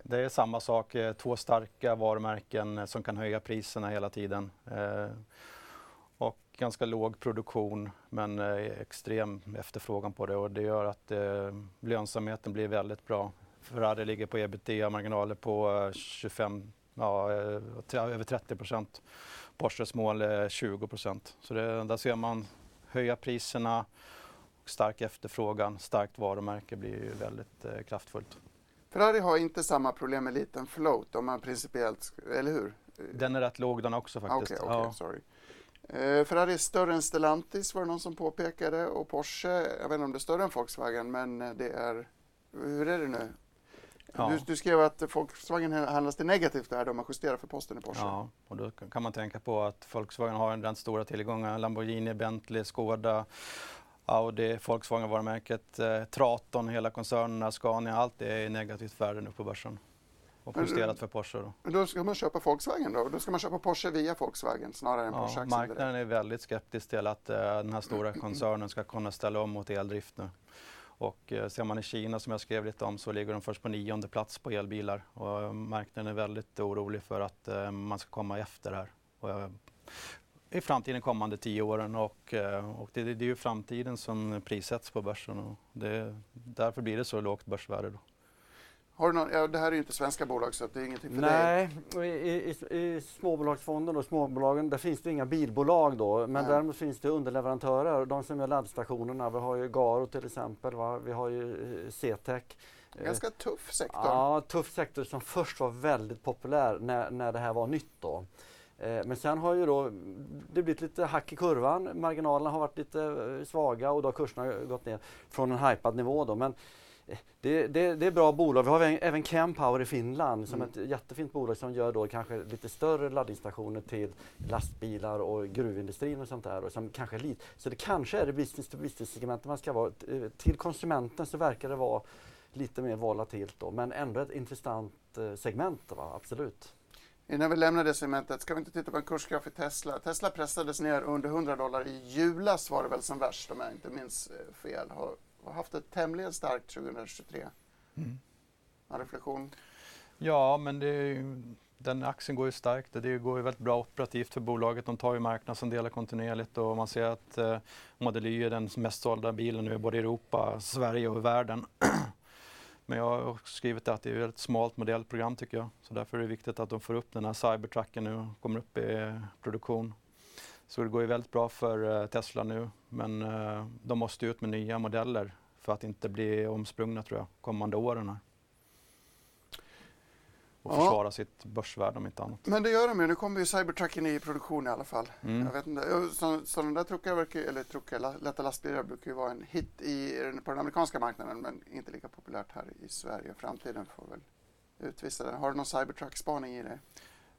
det är samma sak, två starka varumärken som kan höja priserna hela tiden. Ganska låg produktion men extrem efterfrågan på det och det gör att lönsamheten blir väldigt bra. Ferrari ligger på ebitda-marginaler på 25 ja, eh, över 30 procent. Porsches mål är 20 procent. Så det, där ser man höja priserna, stark efterfrågan, starkt varumärke blir väldigt eh, kraftfullt. Ferrari har inte samma problem med liten float om man principiellt, eller hur? Den är rätt låg den också faktiskt. Okay, okay, ja. sorry. Eh, Ferrari är större än Stellantis var det någon som påpekade och Porsche, jag vet inte om det är större än Volkswagen men det är, hur är det nu? Ja. Du, du, skrev att Volkswagen handlas det negativt där, de har justerat för posten i Porsche. Ja, och då kan man tänka på att Volkswagen har den stora tillgångar, Lamborghini, Bentley, Skoda, Audi, Volkswagen-varumärket, eh, Traton, hela koncernerna, Scania, allt är i negativt värde nu på börsen. Och justerat för Porsche. Då. då ska man köpa Volkswagen då? Då ska man köpa Porsche via Volkswagen snarare än ja, Porsche Marknaden är väldigt skeptisk till att uh, den här stora koncernen ska kunna ställa om mot eldrift nu. Och eh, ser man i Kina som jag skrev lite om så ligger de först på nionde plats på elbilar och marknaden är väldigt orolig för att eh, man ska komma efter här. Och, eh, i framtiden kommande tio åren och, eh, och det, det, är ju framtiden som prissätts på börsen och det, därför blir det så lågt börsvärde. Då. Har du någon, ja, det här är ju inte svenska bolag så det är ingenting för Nej, dig. i, i, i småbolagsfonden och småbolagen där finns det inga bilbolag då men Nej. däremot finns det underleverantörer, de som gör laddstationerna. Vi har ju Garo till exempel, va? vi har ju eh, CTEC. Ganska tuff sektor. Ja, tuff sektor som först var väldigt populär när, när det här var nytt då. Eh, men sen har ju då det blivit lite hack i kurvan. Marginalerna har varit lite eh, svaga och då har kurserna gått ner från en hypad nivå. Då. Men eh, det, det, det är bra bolag. Vi har även Campower i Finland som mm. ett jättefint bolag som gör då kanske lite större laddningsstationer till lastbilar och gruvindustrin och sånt där. Och som kanske lite, så det kanske är det business to business segmentet man ska vara. Till konsumenten så verkar det vara lite mer volatilt då men ändå ett intressant segment, va? absolut. Innan vi lämnar det segmentet, ska vi inte titta på en kursgraf i Tesla? Tesla pressades ner under 100 dollar i julas var det väl som värst om jag inte minns eh, fel. Har, har haft ett tämligen starkt 2023. Mm. En reflektion? Ja, men det, den aktien går ju starkt. Det går ju väldigt bra operativt för bolaget. De tar ju marknadsandelar kontinuerligt och man ser att eh, Model Y är den mest sålda bilen nu både i Europa, Sverige och världen. Men jag har skrivit att det är ett smalt modellprogram tycker jag. Så därför är det viktigt att de får upp den här Cybertrucken nu och kommer upp i produktion. Så det går ju väldigt bra för eh, Tesla nu men eh, de måste ut med nya modeller för att inte bli omsprungna tror jag kommande åren. Här och ja. försvara sitt börsvärde om inte annat. Men det gör de ju. Nu kommer ju Cybertrucken i produktion i alla fall. Mm. Jag vet inte. Så, sådana där truckar, verkar, eller truckar, lätta lastbilar brukar ju vara en hit i, på den amerikanska marknaden men inte lika populärt här i Sverige. Framtiden får väl utvisa det. Har du någon Cybertruck-spaning i det?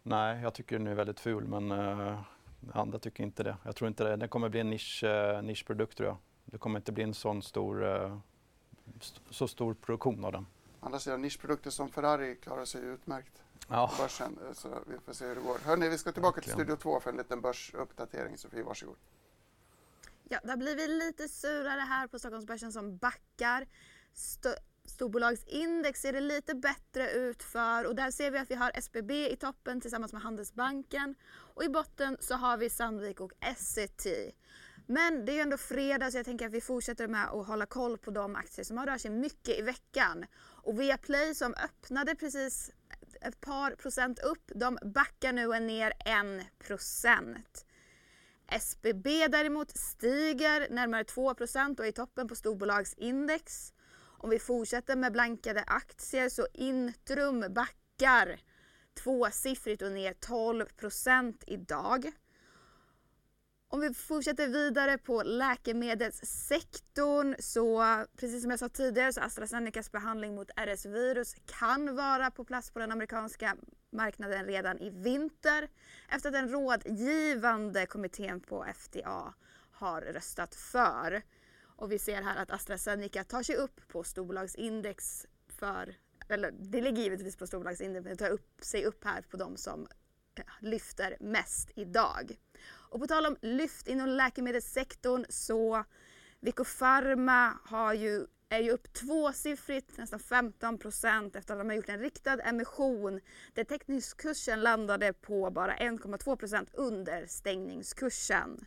Nej, jag tycker den är väldigt ful men uh, andra tycker inte det. Jag tror inte det. Den kommer bli en nisch, uh, nischprodukt tror jag. Det kommer inte bli en sån stor, uh, st så stor produktion av den andra sidan nischprodukter som Ferrari klarar sig utmärkt ja. på börsen. Så vi får se hur det går. Hörni, vi ska tillbaka till Studio 2 för en liten börsuppdatering. Sofie, varsågod. Ja, det har blivit lite surare här på Stockholmsbörsen som backar. St storbolagsindex ser det lite bättre ut för och där ser vi att vi har SBB i toppen tillsammans med Handelsbanken och i botten så har vi Sandvik och Essity. Men det är ju ändå fredag så jag tänker att vi fortsätter med att hålla koll på de aktier som har rört sig mycket i veckan. Och Viaplay som öppnade precis ett par procent upp, de backar nu en ner en procent. SBB däremot stiger närmare 2 procent och är i toppen på storbolagsindex. Om vi fortsätter med blankade aktier så Intrum backar tvåsiffrigt och ner 12 idag. Om vi fortsätter vidare på läkemedelssektorn så precis som jag sa tidigare så AstraZenecas behandling mot RS-virus kan vara på plats på den amerikanska marknaden redan i vinter efter att den rådgivande kommittén på FDA har röstat för. Och vi ser här att AstraZeneca tar sig upp på storbolagsindex för, eller det ligger givetvis på storbolagsindex men det tar upp, sig upp här på de som eh, lyfter mest idag. Och på tal om lyft inom läkemedelssektorn så Vico Pharma har ju, är ju upp tvåsiffrigt, nästan 15 procent efter att de har gjort en riktad emission där teckningskursen landade på bara 1,2 procent under stängningskursen.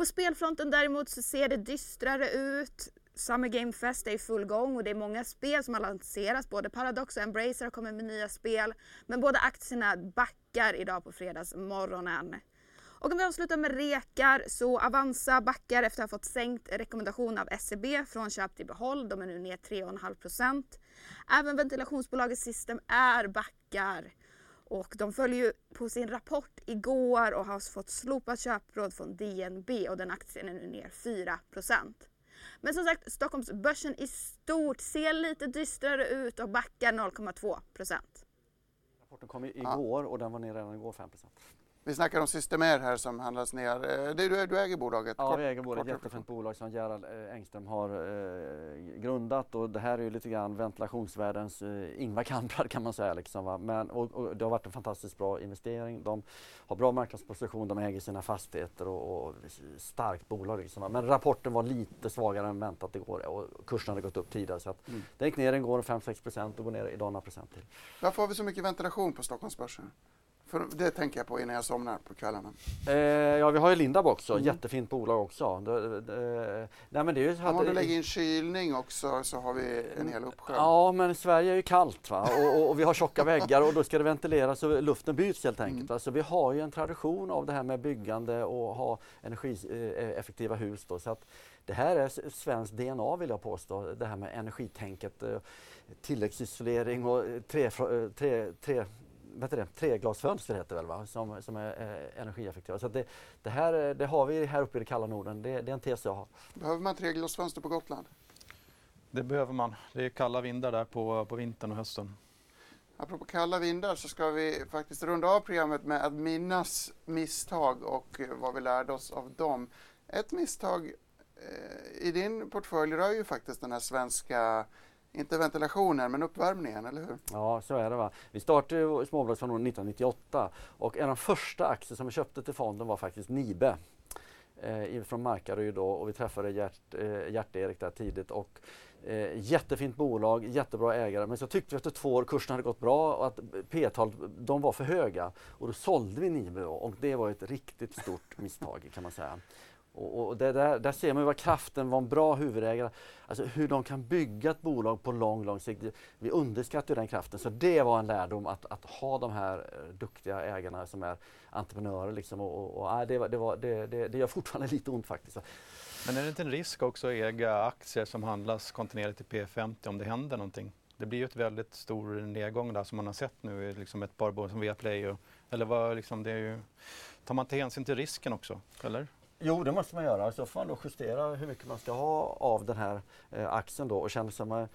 På spelfronten däremot så ser det dystrare ut. Summer Game Fest är i full gång och det är många spel som har lanserats. Både Paradox och Embracer har kommit med nya spel. Men båda aktierna backar idag på fredagsmorgonen. Och om vi avslutar med rekar så Avanza backar efter att ha fått sänkt rekommendation av SEB från köp till behåll. De är nu ner 3,5% Även ventilationsbolaget System är backar. Och de följer ju på sin rapport igår och har alltså fått slopat köpråd från DNB och den aktien är nu ner 4% Men som sagt, Stockholmsbörsen i stort ser lite dystrare ut och backar 0,2% Rapporten kom igår och den var ner redan igår 5 vi snackar om Systemair här som handlas ner. Eh, du, du äger bolaget? Ja, vi äger bolaget. Jättefint bolag som Gerald eh, Engström har eh, grundat och det här är ju lite grann ventilationsvärldens eh, Ingvar Kamprad kan man säga. Liksom? Men, och, och, det har varit en fantastiskt bra investering. De har bra marknadsposition, de äger sina fastigheter och, och starkt bolag. Liksom? Men rapporten var lite svagare än väntat igår och kursen hade gått upp tidigare. Så att mm. Den gick ner igår 5-6 procent och går ner idag några procent till. Varför har vi så mycket ventilation på Stockholmsbörsen? För det tänker jag på innan jag somnar på kvällarna. Eh, ja, vi har ju Lindab också, mm. jättefint bolag också. Det, det, nej, men det är ju Om du lägger in kylning också så har vi en hel uppsjö. Ja, men Sverige är ju kallt va? Och, och, och vi har tjocka väggar och då ska det ventileras så luften byts helt enkelt. Mm. Så vi har ju en tradition av det här med byggande och ha energieffektiva hus. Då, så att det här är svenskt DNA vill jag påstå, det här med energitänket, eh, tilläggsisolering och tre, tre, tre vet det, treglasfönster heter det väl va? Som, som är eh, energieffektiva. Så det, det, här det har vi här uppe i det kalla Norden. Det, det är en tes jag har. Behöver man treglasfönster på Gotland? Det behöver man. Det är kalla vindar där på, på vintern och hösten. Apropå kalla vindar så ska vi faktiskt runda av programmet med att minnas misstag och vad vi lärde oss av dem. Ett misstag eh, i din portfölj rör ju faktiskt den här svenska inte ventilationen, men uppvärmningen, eller hur? Ja, så är det. Va? Vi startade Småbolagsfonden 1998 och en av de första aktier som vi köpte till fonden var faktiskt Nibe eh, från Markaryd då och vi träffade Gert, eh, Gert-Erik där tidigt och eh, jättefint bolag, jättebra ägare men så tyckte vi efter två år kursen hade gått bra och att P-tal de var för höga och då sålde vi Nibe då, och det var ett riktigt stort misstag kan man säga. Och, och där, där, ser man vad kraften var en bra huvudägare, alltså hur de kan bygga ett bolag på lång, lång sikt. Vi underskattar den kraften, så det var en lärdom att, att ha de här eh, duktiga ägarna som är entreprenörer. Liksom, och, och, och det, det, var, det, det, det gör fortfarande lite ont faktiskt. Men är det inte en risk också att äga aktier som handlas kontinuerligt i P50 om det händer någonting? Det blir ju ett väldigt stor nedgång där som man har sett nu i liksom ett par bolag som Viaplay. Och, eller vad, liksom, det är ju, tar man inte hänsyn till risken också? Eller? Jo, det måste man göra. Så får man då justera hur mycket man ska ha av den här eh, axeln då och känner sig man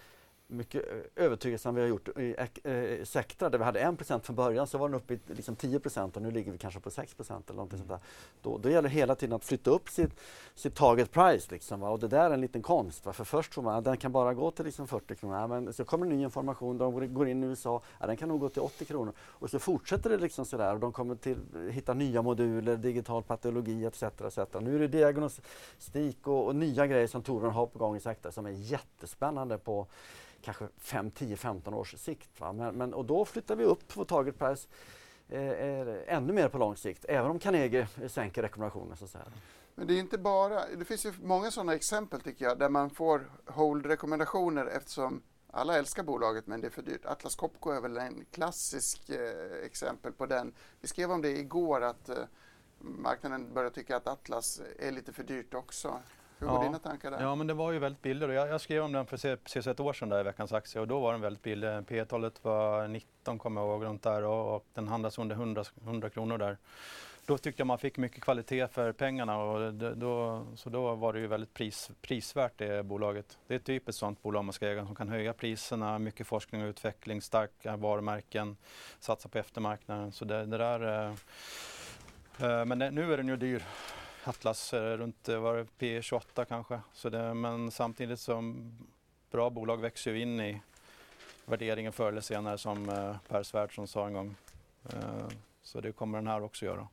mycket eh, övertygelse än vi har gjort i eh, Sectra där vi hade 1 från början så var den uppe i liksom 10% och nu ligger vi kanske på 6% eller någonting sånt där. Då, då gäller det hela tiden att flytta upp sitt, sitt target price liksom, va? och det där är en liten konst. Va? För först tror man att den kan bara gå till liksom 40 kronor, ja, men så kommer ny information, de går in i USA, ja, den kan nog gå till 80 kronor och så fortsätter det liksom sådär och de kommer till hitta nya moduler, digital patologi etc. etc. Nu är det diagnostik och, och nya grejer som Torbjörn har på gång i Sectra som är jättespännande på kanske 5, 10, 15 års sikt. Men, men, och då flyttar vi upp vår target price eh, eh, ännu mer på lång sikt, även om Carnegie sänker rekommendationen. Så att säga. Men det är inte bara, det finns ju många sådana exempel tycker jag, där man får hold-rekommendationer eftersom alla älskar bolaget men det är för dyrt. Atlas Copco är väl en klassisk eh, exempel på den. Vi skrev om det igår att eh, marknaden börjar tycka att Atlas är lite för dyrt också. Hur går ja. dina tankar där? Ja, men det var ju väldigt billigt. Jag, jag skrev om den för precis ett år sedan där i Veckans Aktie och då var den väldigt billig. P-talet var 19 kommer jag ihåg runt där och, och den handlas under 100, 100 kronor där. Då tyckte jag man fick mycket kvalitet för pengarna och då, så då var det ju väldigt pris, prisvärt det bolaget. Det är ett typiskt sådant bolag man ska äga som kan höja priserna, mycket forskning och utveckling, starka varumärken, satsa på eftermarknaden. Så det, det där, eh, eh men det, nu är den ju dyr. Atlas runt eh, var det P28 kanske. Så det, men samtidigt som bra bolag växer ju in i värderingen förr eller senare som eh, Per Svärdson sa en gång. Eh, så det kommer den här också göra.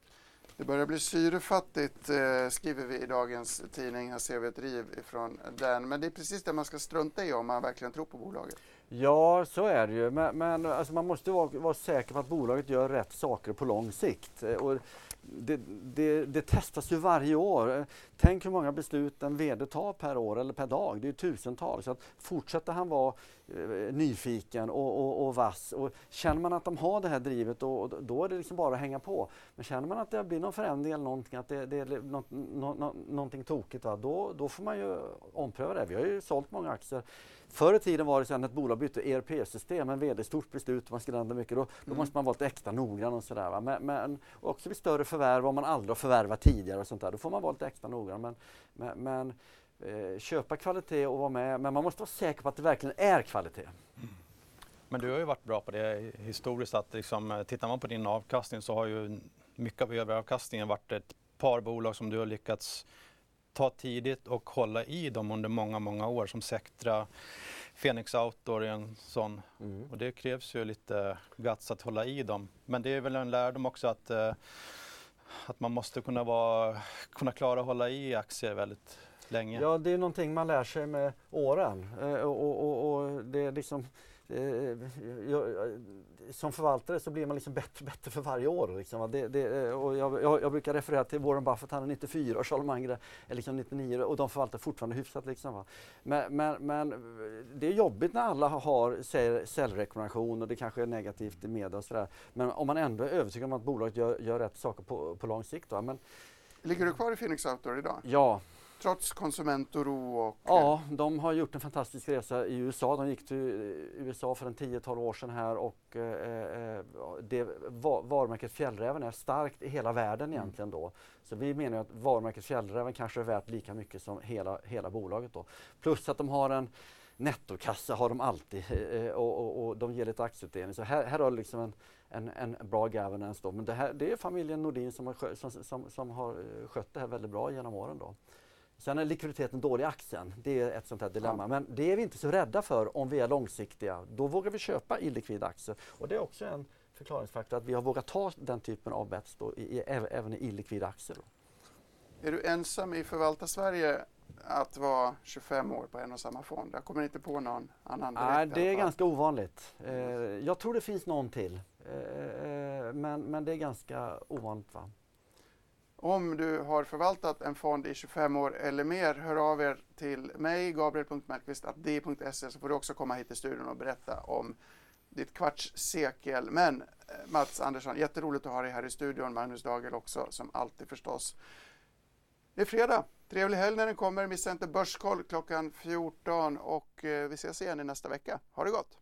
Det börjar bli syrefattigt skriver vi i dagens tidning. Här ser vi ett riv ifrån den. Men det är precis det man ska strunta i om man verkligen tror på bolaget. Ja, så är det ju. Men, men alltså man måste vara, vara, säker på att bolaget gör rätt saker på lång sikt. Och det, det, det, testas ju varje år. Tänk hur många beslut en VD tar per år eller per dag. Det är tusentals. Så att fortsätter han vara eh, nyfiken och, och, och, vass och känner man att de har det här drivet och, och, då är det liksom bara att hänga på. Men känner man att det blir någon förändring eller någonting, att det, det är något, no, no, någonting tokigt, va? Då, då får man ju ompröva det. Vi har ju sålt många aktier Förr i tiden var det så att ett bolag bytte ERP-system, en VD stort beslut, man skulle ändra mycket, då, då mm. måste man vara lite extra noggrann och sådär. Men, men också vid större förvärv, om man aldrig har förvärvat tidigare och sånt där, då får man vara lite extra noggrann. Men, men, men eh, köpa kvalitet och vara med, men man måste vara säker på att det verkligen är kvalitet. Mm. Men du har ju varit bra på det historiskt att liksom, tittar man på din avkastning så har ju mycket av överavkastningen varit ett par bolag som du har lyckats ta tidigt och hålla i dem under många, många år som Sectra, Phoenix Outdoor är en sån. Mm. Och det krävs ju lite guts att hålla i dem. Men det är väl en lärdom också att, eh, att man måste kunna, vara, kunna klara att hålla i aktier väldigt länge. Ja, det är någonting man lär sig med åren. Eh, och, och, och det är liksom som förvaltare så blir man liksom bättre och bättre för varje år. Liksom. Det, det, eh, och jag, jag, jag, brukar referera till Warren Buffett, han är 94 och Charles Munger är liksom 99 och de förvaltar fortfarande hyfsat. Liksom, men, men, men, det är jobbigt när alla har säljrekommendation och det kanske är negativt i media och sådär. Men om man ändå är övertygad om att bolaget gör, gör rätt saker på, på lång sikt. Men, Ligger du kvar i Phoenix Outdoor idag? Ja, Trots konsumentoro och... Ja, de har gjort en fantastisk resa i USA. De gick till USA för en 10-12 år sedan här och eh, eh det, varumärket Fjällräven är starkt i hela världen mm. egentligen då. Så vi menar att varumärket Fjällräven kanske är värt lika mycket som hela, hela bolaget då. Plus att de har en nettokassa har de alltid eh, och, och, och, de ger lite aktieutdelning. Så här, här har liksom en, en, en bra governance då. Men det, här, det är familjen Nordin som har, som, som, som har eh, skött det här väldigt bra genom åren då. Sen är likviditeten dålig i aktien. Det är ett sånt här dilemma. Ja. Men det är vi inte så rädda för om vi är långsiktiga. Då vågar vi köpa illikvida aktier. Och det är också en förklaringsfaktor att vi har vågat ta den typen av bets då, i, i, även i illikvida aktier. Då. Är du ensam i Förvalta Sverige att vara 25 år på en och samma fond? Jag kommer inte på någon annan direkt, Nej, det är ganska ovanligt. Eh, jag tror det finns någon till. Eh, eh men, men det är ganska ovanligt. Va? Om du har förvaltat en fond i 25 år eller mer, hör av er till mig, gabriel.mellqvist.di.se, så får du också komma hit till studion och berätta om ditt kvarts sekel. Men eh, Mats Andersson, jätteroligt att ha dig här i studion. Magnus Dagel också, som alltid förstås. Det är fredag. Trevlig helg när den kommer. Missa inte Börskoll klockan 14 och eh, vi ses igen i nästa vecka. Ha det gott!